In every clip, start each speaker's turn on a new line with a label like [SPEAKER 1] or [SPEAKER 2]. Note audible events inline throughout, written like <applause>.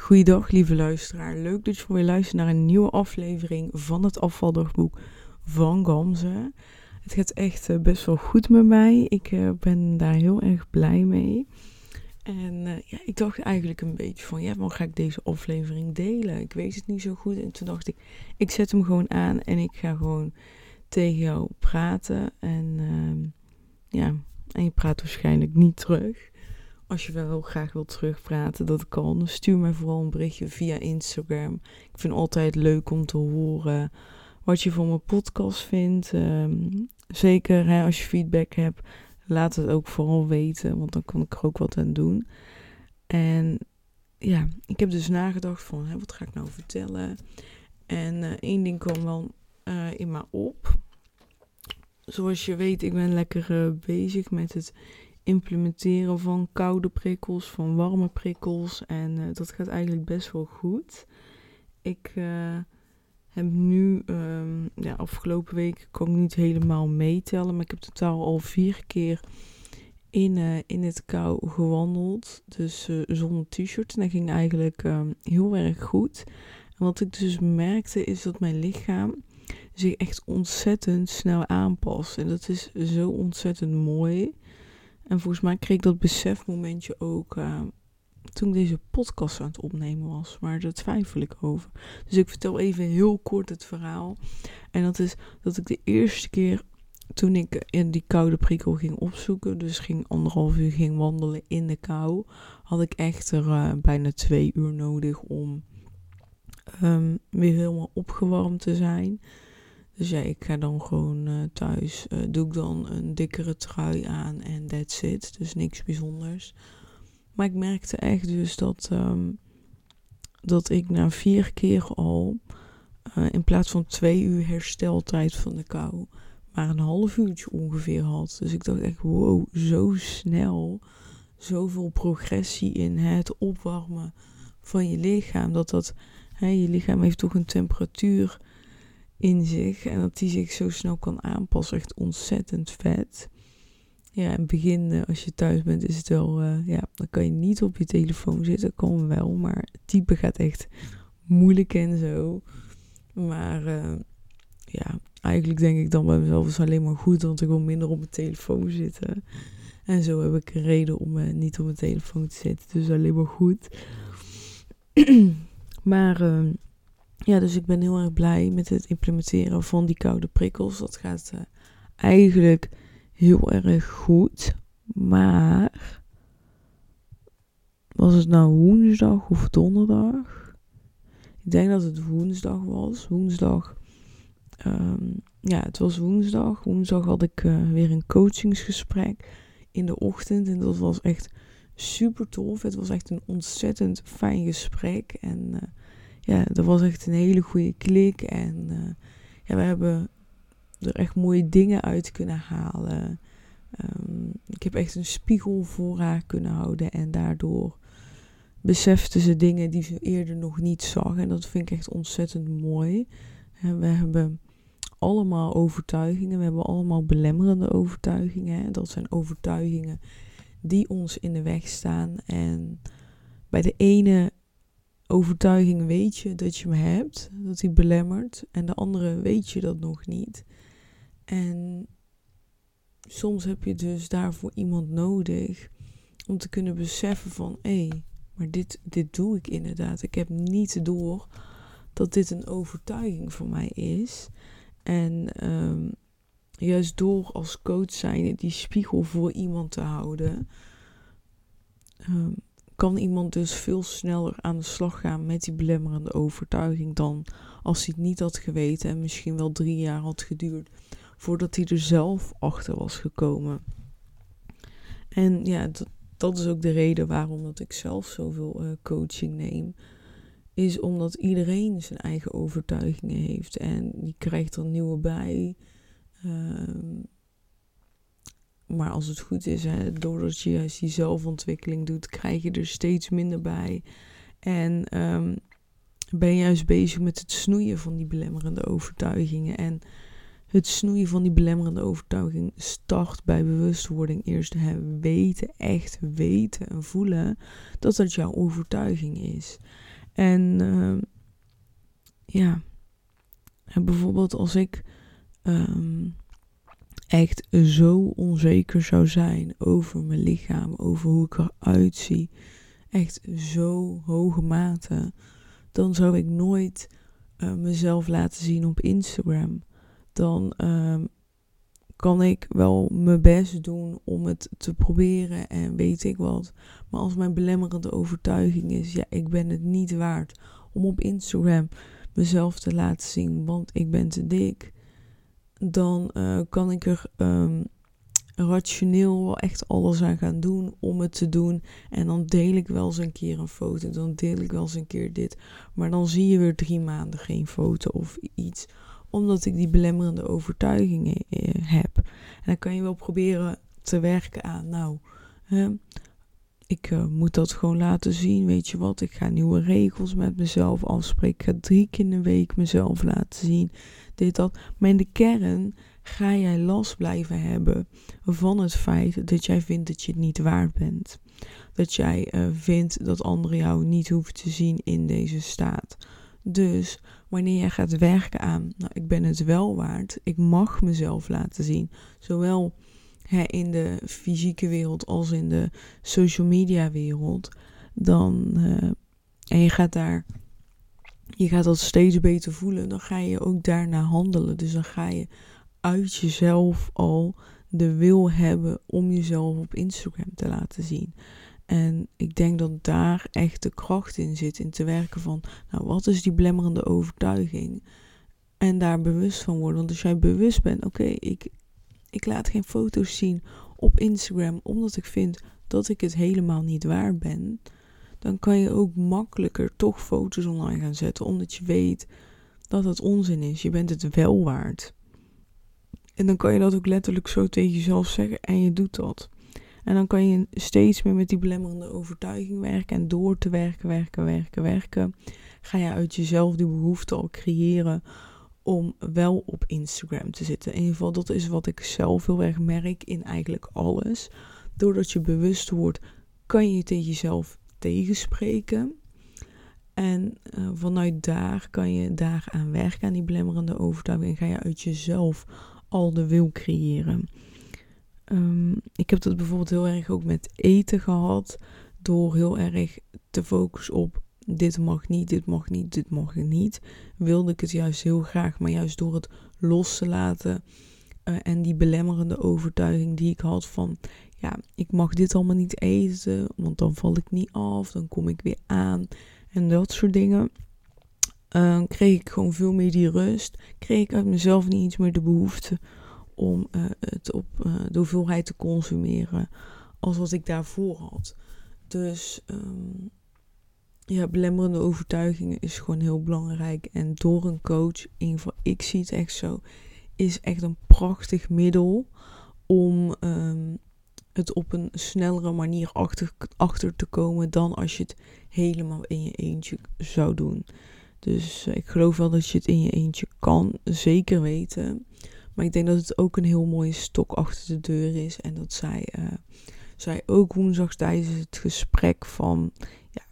[SPEAKER 1] Goeiedag, lieve luisteraar. Leuk dat je voor weer luistert naar een nieuwe aflevering van het afvaldagboek van Gamze. Het gaat echt eh, best wel goed met mij. Ik uh, ben daar heel erg blij mee. En uh, ja, ik dacht eigenlijk een beetje van, ja, maar ga ik deze aflevering delen? Ik weet het niet zo goed. En toen dacht ik, ik zet hem gewoon aan en ik ga gewoon tegen jou praten. En ehm, ja, en je praat waarschijnlijk niet terug. Als je wel graag wilt terugpraten, dat kan. Stuur mij vooral een berichtje via Instagram. Ik vind altijd leuk om te horen wat je van mijn podcast vindt. Um, zeker hè, als je feedback hebt, laat het ook vooral weten, want dan kan ik er ook wat aan doen. En ja, ik heb dus nagedacht van, wat ga ik nou vertellen? En uh, één ding kwam wel uh, in me op. Zoals je weet, ik ben lekker uh, bezig met het implementeren van koude prikkels, van warme prikkels. En uh, dat gaat eigenlijk best wel goed. Ik uh, heb nu, um, ja, afgelopen week kan ik niet helemaal meetellen, maar ik heb totaal al vier keer in, uh, in het kou gewandeld. Dus zonder t-shirt. En dat ging eigenlijk um, heel erg goed. En wat ik dus merkte is dat mijn lichaam zich echt ontzettend snel aanpast. En dat is zo ontzettend mooi. En volgens mij kreeg ik dat besefmomentje ook uh, toen ik deze podcast aan het opnemen was. Maar daar twijfel ik over. Dus ik vertel even heel kort het verhaal. En dat is dat ik de eerste keer toen ik in die koude prikkel ging opzoeken, dus ging anderhalf uur ging wandelen in de kou, had ik echt er uh, bijna twee uur nodig om um, weer helemaal opgewarmd te zijn. Dus ja, ik ga dan gewoon uh, thuis. Uh, doe ik dan een dikkere trui aan en that's it. Dus niks bijzonders. Maar ik merkte echt dus dat, um, dat ik na vier keer al, uh, in plaats van twee uur hersteltijd van de kou, maar een half uurtje ongeveer had. Dus ik dacht echt, wow, zo snel. Zoveel progressie in het opwarmen van je lichaam. Dat dat, hè, je lichaam heeft toch een temperatuur in zich. En dat die zich zo snel kan aanpassen. Echt ontzettend vet. Ja, in het begin, uh, als je thuis bent, is het wel... Uh, ja, dan kan je niet op je telefoon zitten. Kan wel, maar typen gaat echt moeilijk en zo. Maar uh, ja, eigenlijk denk ik dan bij mezelf is alleen maar goed. Want ik wil minder op mijn telefoon zitten. En zo heb ik een reden om niet op mijn telefoon te zitten. Dus alleen maar goed. <clears throat> maar ja, dus ik ben heel erg blij met het implementeren van die koude prikkels. Dat gaat uh, eigenlijk heel erg goed. Maar was het nou woensdag of donderdag? Ik denk dat het woensdag was. Woensdag. Um, ja, het was woensdag. Woensdag had ik uh, weer een coachingsgesprek in de ochtend. En dat was echt super tof. Het was echt een ontzettend fijn gesprek. En uh, ja, dat was echt een hele goede klik. En uh, ja, we hebben er echt mooie dingen uit kunnen halen. Um, ik heb echt een spiegel voor haar kunnen houden. En daardoor besefte ze dingen die ze eerder nog niet zag. En dat vind ik echt ontzettend mooi. We hebben allemaal overtuigingen. We hebben allemaal belemmerende overtuigingen. Dat zijn overtuigingen die ons in de weg staan. En bij de ene overtuiging weet je dat je hem hebt, dat hij belemmert, en de andere weet je dat nog niet. En soms heb je dus daarvoor iemand nodig om te kunnen beseffen van hé, hey, maar dit, dit doe ik inderdaad. Ik heb niet door dat dit een overtuiging voor mij is. En um, juist door als coach zijn die spiegel voor iemand te houden. Um, kan iemand dus veel sneller aan de slag gaan met die belemmerende overtuiging dan als hij het niet had geweten en misschien wel drie jaar had geduurd voordat hij er zelf achter was gekomen. En ja, dat, dat is ook de reden waarom dat ik zelf zoveel uh, coaching neem. Is omdat iedereen zijn eigen overtuigingen heeft en die krijgt er nieuwe bij. Uh, maar als het goed is, hè, doordat je juist die zelfontwikkeling doet, krijg je er steeds minder bij. En um, ben je juist bezig met het snoeien van die belemmerende overtuigingen. En het snoeien van die belemmerende overtuiging start bij bewustwording. Eerst hè, weten, echt weten en voelen dat dat jouw overtuiging is. En uh, ja, en bijvoorbeeld als ik um, echt zo onzeker zou zijn over mijn lichaam, over hoe ik eruit zie, echt zo hoge mate, dan zou ik nooit uh, mezelf laten zien op Instagram. Dan uh, kan ik wel mijn best doen om het te proberen en weet ik wat. Maar als mijn belemmerende overtuiging is, ja, ik ben het niet waard om op Instagram mezelf te laten zien, want ik ben te dik. Dan uh, kan ik er um, rationeel wel echt alles aan gaan doen om het te doen. En dan deel ik wel eens een keer een foto. Dan deel ik wel eens een keer dit. Maar dan zie je weer drie maanden geen foto of iets. Omdat ik die belemmerende overtuigingen eh, heb. En dan kan je wel proberen te werken aan. Nou, ik uh, moet dat gewoon laten zien. Weet je wat? Ik ga nieuwe regels met mezelf afspreken. Ik ga drie keer in de week mezelf laten zien. Dit, dat. Maar in de kern ga jij last blijven hebben van het feit dat jij vindt dat je het niet waard bent. Dat jij uh, vindt dat anderen jou niet hoeven te zien in deze staat. Dus wanneer jij gaat werken aan, nou, ik ben het wel waard, ik mag mezelf laten zien, zowel hè, in de fysieke wereld als in de social media wereld, dan uh, en je gaat daar, je gaat dat steeds beter voelen, dan ga je ook daarna handelen. Dus dan ga je uit jezelf al de wil hebben om jezelf op Instagram te laten zien. En ik denk dat daar echt de kracht in zit, in te werken van, nou, wat is die blemmerende overtuiging? En daar bewust van worden. Want als jij bewust bent, oké, ik, ik laat geen foto's zien op Instagram, omdat ik vind dat ik het helemaal niet waar ben, dan kan je ook makkelijker toch foto's online gaan zetten, omdat je weet dat het onzin is. Je bent het wel waard. En dan kan je dat ook letterlijk zo tegen jezelf zeggen en je doet dat. En dan kan je steeds meer met die belemmerende overtuiging werken. En door te werken, werken, werken, werken, ga je uit jezelf die behoefte al creëren om wel op Instagram te zitten. In ieder geval, dat is wat ik zelf heel erg merk in eigenlijk alles. Doordat je bewust wordt, kan je tegen jezelf tegenspreken. En uh, vanuit daar kan je daaraan werken, aan die belemmerende overtuiging. En ga je uit jezelf al de wil creëren. Um, ik heb dat bijvoorbeeld heel erg ook met eten gehad. Door heel erg te focussen op dit mag niet, dit mag niet, dit mag niet. Wilde ik het juist heel graag, maar juist door het los te laten. Uh, en die belemmerende overtuiging die ik had van, ja, ik mag dit allemaal niet eten, want dan val ik niet af, dan kom ik weer aan en dat soort dingen. Uh, kreeg ik gewoon veel meer die rust. Kreeg ik uit mezelf niet eens meer de behoefte om uh, het op de hoeveelheid te consumeren als wat ik daarvoor had. Dus um, ja, belemmerende overtuigingen is gewoon heel belangrijk. En door een coach, in ieder geval ik zie het echt zo, is echt een prachtig middel om um, het op een snellere manier achter, achter te komen dan als je het helemaal in je eentje zou doen. Dus uh, ik geloof wel dat je het in je eentje kan, zeker weten. Maar ik denk dat het ook een heel mooie stok achter de deur is. En dat zij, uh, zij ook woensdag tijdens het gesprek van... Ja,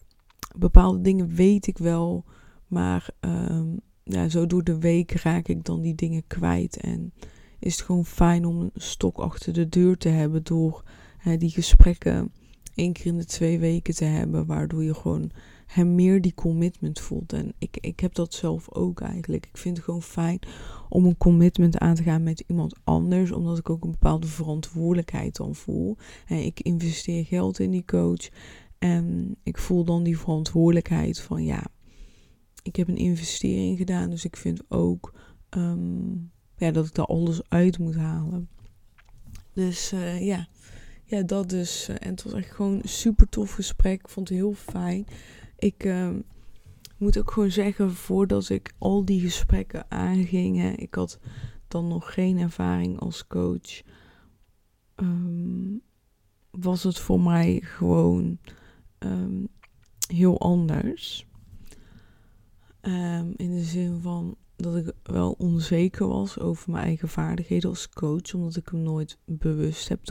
[SPEAKER 1] bepaalde dingen weet ik wel, maar um, ja, zo door de week raak ik dan die dingen kwijt. En is het gewoon fijn om een stok achter de deur te hebben door uh, die gesprekken één keer in de twee weken te hebben, waardoor je gewoon hem meer die commitment voelt. En ik, ik heb dat zelf ook eigenlijk. Ik vind het gewoon fijn om een commitment aan te gaan met iemand anders, omdat ik ook een bepaalde verantwoordelijkheid dan voel. En ik investeer geld in die coach en ik voel dan die verantwoordelijkheid van ja, ik heb een investering gedaan, dus ik vind ook um, ja, dat ik daar alles uit moet halen. Dus uh, ja. Ja, dat dus. En het was echt gewoon een super tof gesprek. Ik vond het heel fijn. Ik uh, moet ook gewoon zeggen, voordat ik al die gesprekken aanging, ik had dan nog geen ervaring als coach, um, was het voor mij gewoon heel anders. Um, in de zin van, dat ik wel onzeker was over mijn eigen vaardigheden als coach, omdat ik hem nooit bewust heb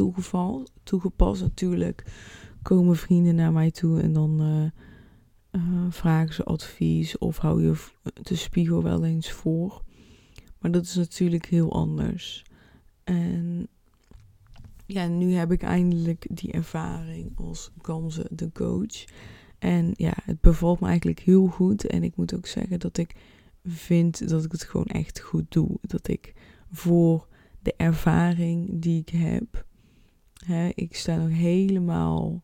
[SPEAKER 1] toegepast. Natuurlijk komen vrienden naar mij toe en dan uh, uh, vragen ze advies of hou je de spiegel wel eens voor. Maar dat is natuurlijk heel anders. En ja, nu heb ik eindelijk die ervaring als Gamze de coach. En ja, het bevalt me eigenlijk heel goed. En ik moet ook zeggen dat ik vind dat ik het gewoon echt goed doe. Dat ik voor de ervaring die ik heb, hè, ik sta nog helemaal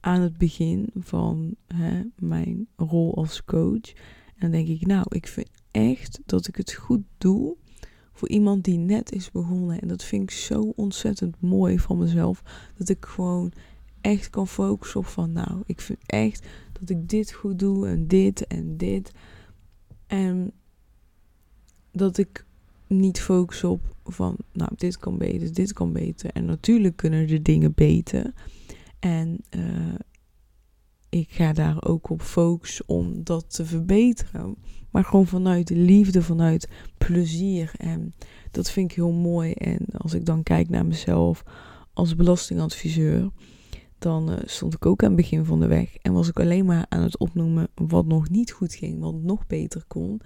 [SPEAKER 1] aan het begin van hè, mijn rol als coach. En dan denk ik, nou, ik vind echt dat ik het goed doe voor iemand die net is begonnen. En dat vind ik zo ontzettend mooi van mezelf. Dat ik gewoon echt kan focussen op van, nou, ik vind echt dat ik dit goed doe en dit en dit. En dat ik niet focus op van, nou, dit kan beter, dit kan beter. En natuurlijk kunnen de dingen beter. En uh, ik ga daar ook op focussen om dat te verbeteren. Maar gewoon vanuit liefde, vanuit plezier. En dat vind ik heel mooi. En als ik dan kijk naar mezelf als belastingadviseur, dan uh, stond ik ook aan het begin van de weg. En was ik alleen maar aan het opnoemen wat nog niet goed ging, wat nog beter kon.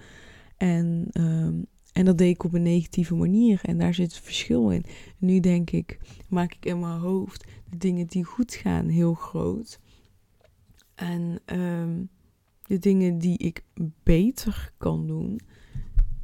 [SPEAKER 1] En, uh, en dat deed ik op een negatieve manier. En daar zit het verschil in. Nu denk ik, maak ik in mijn hoofd de dingen die goed gaan heel groot. En um, de dingen die ik beter kan doen,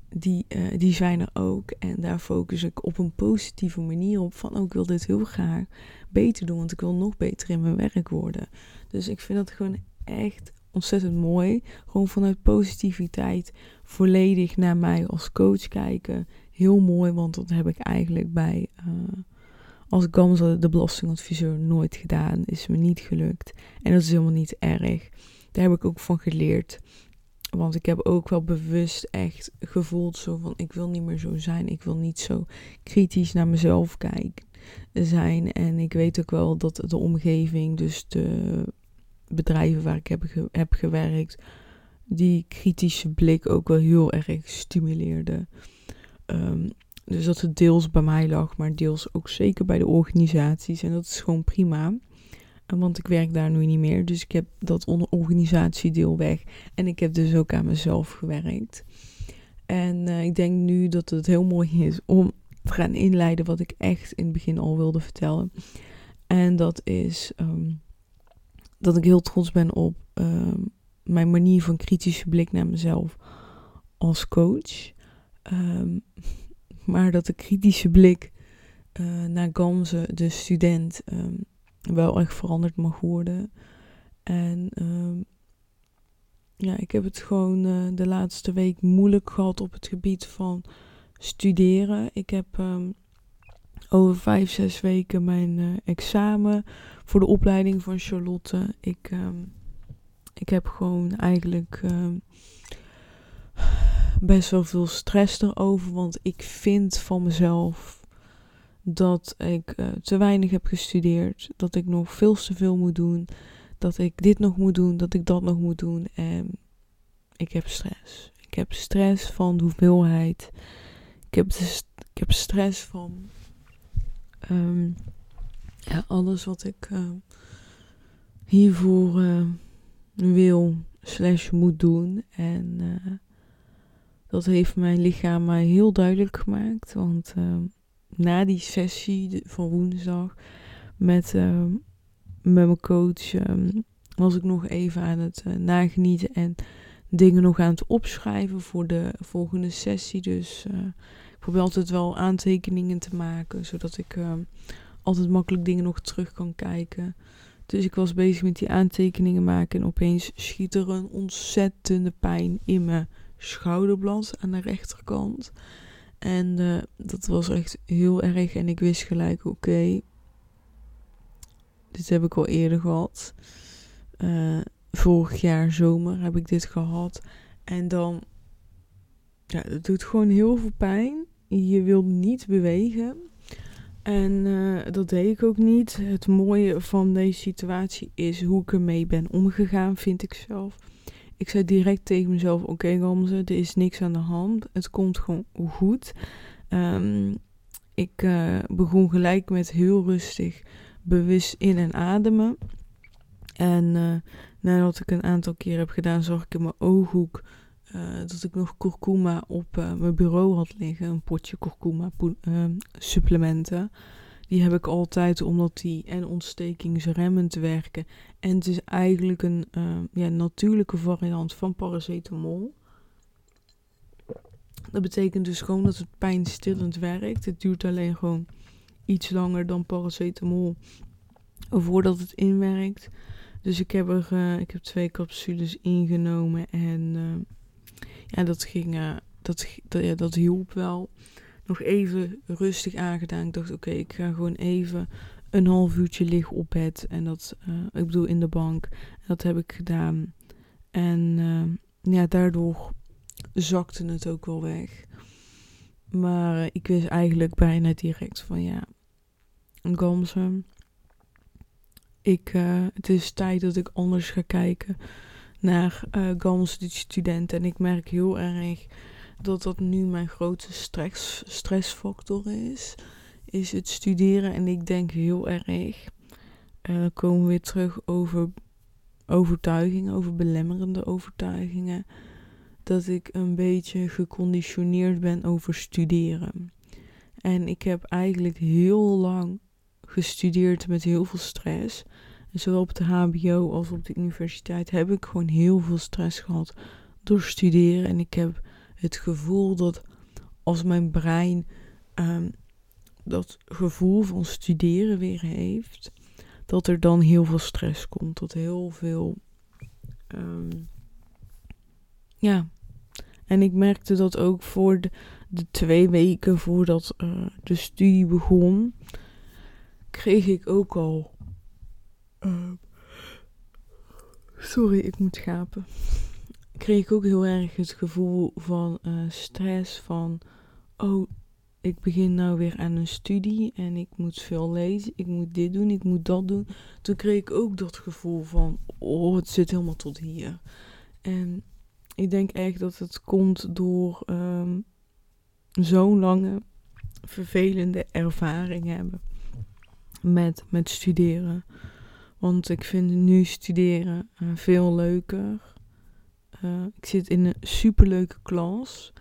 [SPEAKER 1] die, uh, die zijn er ook. En daar focus ik op een positieve manier op. Van, oh, ik wil dit heel graag beter doen, want ik wil nog beter in mijn werk worden. Dus ik vind dat gewoon echt ontzettend mooi. Gewoon vanuit positiviteit volledig naar mij als coach kijken. Heel mooi, want dat heb ik eigenlijk bij... Uh, als Gamza de belastingadviseur nooit gedaan. Is me niet gelukt. En dat is helemaal niet erg. Daar heb ik ook van geleerd. Want ik heb ook wel bewust echt gevoeld zo van ik wil niet meer zo zijn. Ik wil niet zo kritisch naar mezelf kijken zijn. En ik weet ook wel dat de omgeving, dus de bedrijven waar ik heb, heb gewerkt, die kritische blik ook wel heel erg stimuleerde. Um, dus dat het deels bij mij lag, maar deels ook zeker bij de organisaties. En dat is gewoon prima. Want ik werk daar nu niet meer. Dus ik heb dat organisatiedeel weg. En ik heb dus ook aan mezelf gewerkt. En uh, ik denk nu dat het heel mooi is om gaan inleiden wat ik echt in het begin al wilde vertellen. En dat is um, dat ik heel trots ben op um, mijn manier van kritische blik naar mezelf als coach. Um, <laughs> maar dat de kritische blik uh, naar Gamze, de student, wel echt veranderd mag worden. En ja, ik heb het gewoon uh, de laatste week moeilijk gehad op het gebied van studeren. Ik heb um, over vijf, zes weken mijn uh, examen voor de opleiding van Charlotte. Ik, ik heb gewoon eigenlijk best wel veel stress erover. Want ik vind van mezelf dat ik uh, te weinig heb gestudeerd. Dat ik nog veel te veel moet doen. Dat ik dit nog moet doen. Dat ik dat nog moet doen. En ik heb stress. Ik heb stress van de hoeveelheid. Ik heb, ik heb stress van um, ja, alles wat ik uh, hiervoor uh, wil slash moet doen. En dat heeft mijn lichaam mij heel duidelijk gemaakt. Want uh, na die sessie van woensdag met, uh, met mijn coach was ik nog even aan het nagenieten en dingen nog aan het opschrijven voor de volgende sessie. Dus ik probeer altijd wel aantekeningen te maken, zodat ik ehm, altijd makkelijk dingen nog terug kan kijken. Dus ik was bezig met die aantekeningen maken en opeens schiet er een ontzettende pijn in me schouderblad aan de rechterkant. En uh, dat was echt heel erg. En ik wist gelijk, oké, dit heb ik al eerder gehad. Uh, vorig jaar zomer heb ik dit gehad. En dan, ja, het doet gewoon heel veel pijn. Je wilt niet bewegen. En uh, dat deed ik ook niet. Het mooie van deze situatie is hoe ik ermee ben omgegaan, vind ik zelf ik zei direct tegen mezelf: Oké, okay, er is niks aan de hand. Het komt gewoon goed. Um, ik uh, begon gelijk met heel rustig, bewust in- en ademen. En uh, nadat ik een aantal keer heb gedaan, zag ik in mijn ooghoek uh, dat ik nog kurkuma op mijn bureau had liggen. Een potje kurkuma supplementen. Die heb ik altijd omdat die en ontstekingsremmend werken. En het is eigenlijk een ja, natuurlijke variant van paracetamol. Dat betekent dus gewoon dat het pijnstillend werkt. Het duurt alleen gewoon iets langer dan paracetamol voordat het inwerkt. Dus ik heb er uh, ik heb twee capsules ingenomen en uh, ja, dat ging, uh, dat, dat, dat hielp wel. Nog even rustig aangedaan. Ik dacht, oké, ik ga gewoon even een half uurtje liggen op bed. En dat, ik bedoel in de bank. Dat heb ik gedaan. En ja, daardoor zakte het ook wel weg. Maar eh, ik wist eigenlijk bijna direct van ja, Gamse. Ik, uh, het is tijd dat ik anders ga kijken naar uh, die student. En ik merk heel erg dat dat nu mijn grootste stress, stressfactor is. Is het studeren. En ik denk heel erg. Uh, komen we weer terug over overtuigingen, over belemmerende overtuigingen dat ik een beetje geconditioneerd ben over studeren. En ik heb eigenlijk heel lang gestudeerd met heel veel stress. En zowel op de HBO als op de universiteit heb ik gewoon heel veel stress gehad door studeren. En ik heb het gevoel dat als mijn brein um, dat gevoel van studeren weer heeft, dat er dan heel veel stress komt. Tot heel veel. Um, ja, en ik merkte dat ook voor de, twee weken voordat uh, de studie begon, kreeg ik ook al. Uh, sorry, ik moet gapen. Kreeg ik ook heel erg het gevoel van uh, stress. Van, oh, ik begin nou weer aan een studie en ik moet veel lezen. Ik moet dit doen, ik moet dat doen. Toen kreeg ik ook dat gevoel van, oh, het zit helemaal tot hier. En ik denk echt dat het komt door um, zo'n lange vervelende ervaring hebben met, met studeren. Want ik vind nu studeren uh, veel leuker. Uh, ik zit in een superleuke klas.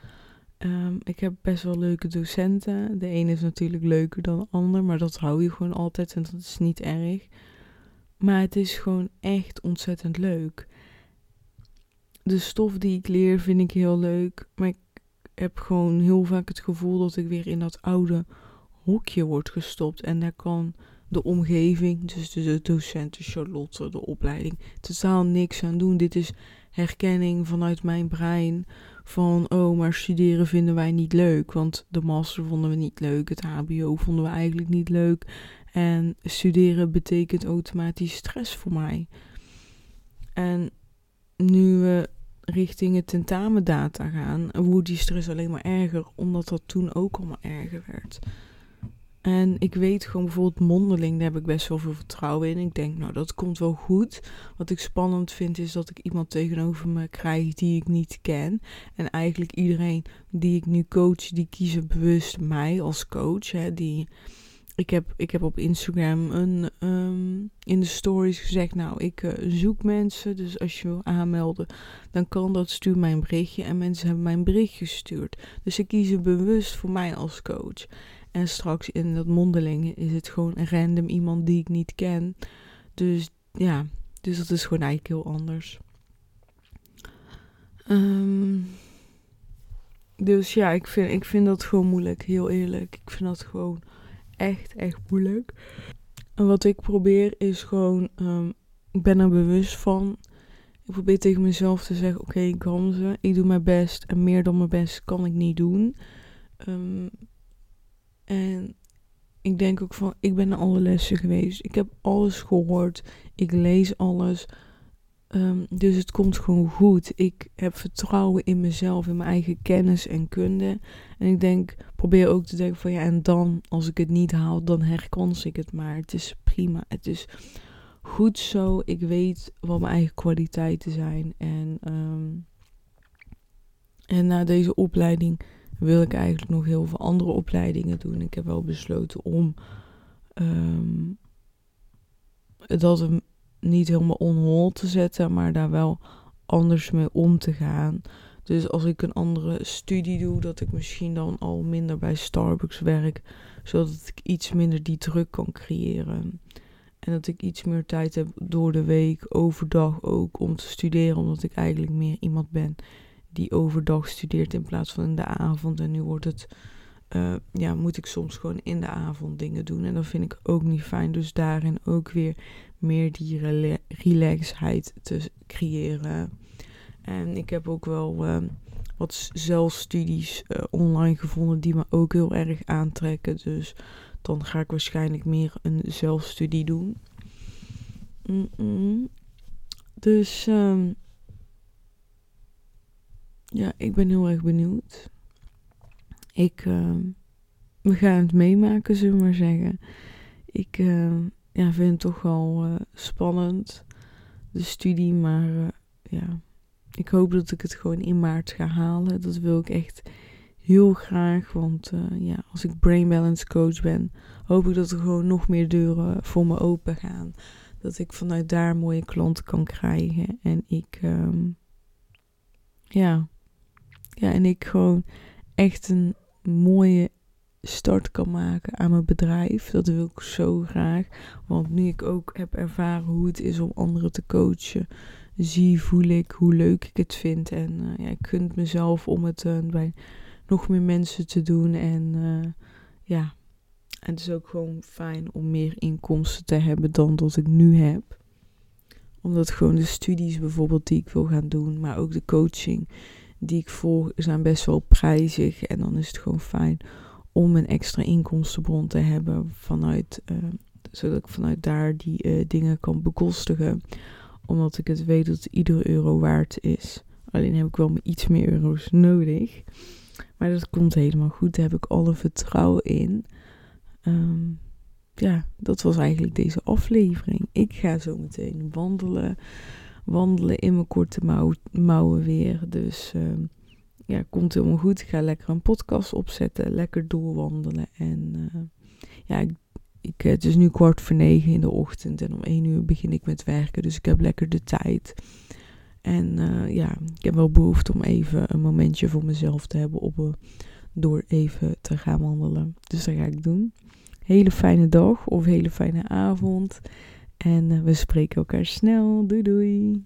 [SPEAKER 1] Um, ik heb best wel leuke docenten. De ene is natuurlijk leuker dan de ander, maar dat hou je gewoon altijd en dat is niet erg. Maar het is gewoon echt ontzettend leuk de stof die ik leer vind ik heel leuk. Maar ik heb gewoon heel vaak het gevoel dat ik weer in dat oude hokje word gestopt. En daar kan de omgeving, dus de docenten, Charlotte, de opleiding, totaal niks aan doen. Dit is herkenning vanuit mijn brein van, oh, maar studeren vinden wij niet leuk. Want de master vonden we niet leuk, het HBO vonden we eigenlijk niet leuk. En studeren betekent automatisch stress voor mij. En nu we richting het tentamendata gaan, wordt die stress alleen maar erger, omdat dat toen ook allemaal erger werd. En ik weet gewoon bijvoorbeeld mondeling, daar heb ik best wel veel vertrouwen in. Ik denk, nou, dat komt wel goed. Wat ik spannend vind, is dat ik iemand tegenover me krijg die ik niet ken. En eigenlijk iedereen die ik nu coach, die kiezen bewust mij als coach. Hè, die ik heb, ik heb op Instagram een, um, in de stories gezegd, nou, ik uh, zoek mensen. Dus als je wil aanmelden, dan kan dat. Stuur mij een berichtje. En mensen hebben mijn bericht gestuurd. Dus ze kiezen bewust voor mij als coach. En straks in dat mondeling is het gewoon een random iemand die ik niet ken. Dus ja, dus dat is gewoon eigenlijk heel anders. Um, dus ja, ik vind, ik vind dat gewoon moeilijk, heel eerlijk. Ik vind dat gewoon echt, echt moeilijk. En wat ik probeer is gewoon, um, ik ben er bewust van. Ik probeer tegen mezelf te zeggen, oké, okay, Gamze, ik doe mijn best. En meer dan mijn best kan ik niet doen. Um, en ik denk ook van, ik ben naar alle lessen geweest. Ik heb alles gehoord. Ik lees alles. Um, dus het komt gewoon goed. Ik heb vertrouwen in mezelf, in mijn eigen kennis en kunde. En ik denk, probeer ook te denken van ja, en dan, als ik het niet haal, dan herkans ik het maar. Het is prima. Het is goed zo. Ik weet wat mijn eigen kwaliteiten zijn. En um, En na deze opleiding wil ik eigenlijk nog heel veel andere opleidingen doen. Ik heb wel besloten om dat niet helemaal on hold te zetten, maar daar wel anders mee om te gaan. Dus als ik een andere studie doe, dat ik misschien dan al minder bij Starbucks werk, zodat ik iets minder die druk kan creëren. En dat ik iets meer tijd heb door de week, overdag ook, om te studeren, omdat ik eigenlijk meer iemand ben die overdag studeert in plaats van in de avond. En nu wordt het, uh, ja, moet ik soms gewoon in de avond dingen doen. En dat vind ik ook niet fijn. Dus daarin ook weer meer die relaxheid te creëren. En ik heb ook wel uh, wat zelfstudies uh, online gevonden die me ook heel erg aantrekken. Dus dan ga ik waarschijnlijk meer een zelfstudie doen. Dus um, ja, ik ben heel erg benieuwd. Ik, uh, we gaan het meemaken, zullen we maar zeggen. Ik uh, ja, vind het toch wel uh, spannend, de studie, maar uh, ja, ik hoop dat ik het gewoon in maart ga halen. Dat wil ik echt heel graag, want ja, als ik brain balance coach ben, hoop ik dat er gewoon nog meer deuren voor me open gaan. Dat ik vanuit daar mooie klanten kan krijgen en ik, um, ja, ja, en ik gewoon echt een mooie start kan maken aan mijn bedrijf. Dat wil ik zo graag. Want nu ik ook heb ervaren hoe het is om anderen te coachen, zie, voel ik hoe leuk ik het vind. En uh, ja, ik gun mezelf om het uh, bij nog meer mensen te doen. En uh, ja, het is ook gewoon fijn om meer inkomsten te hebben dan dat ik nu heb. Omdat gewoon de studies bijvoorbeeld die ik wil gaan doen, maar ook de coaching die ik volg zijn best wel prijzig. En dan is het gewoon fijn om een extra inkomstenbron te hebben vanuit, uh, zodat ik vanuit daar die uh, dingen kan bekostigen. Omdat ik het weet dat iedere euro waard is. Alleen heb ik wel iets meer euro's nodig. Maar dat komt helemaal goed. Daar heb ik alle vertrouwen in. Um, ja, dat was eigenlijk deze aflevering. Ik ga zo meteen wandelen wandelen in mijn korte mouw, mouwen weer. Dus uh, ja, komt helemaal goed. Ik ga lekker een podcast opzetten, lekker doorwandelen. En uh, ja, ik, ik, het is nu kwart voor negen in de ochtend en om één uur begin ik met werken. Dus ik heb lekker de tijd. En uh, ja, ik heb wel behoefte om even een momentje voor mezelf te hebben op, door even te gaan wandelen. Dus dat ga ik doen. Hele fijne dag of hele fijne avond. En eh, we spreken elkaar snel. Doei doei.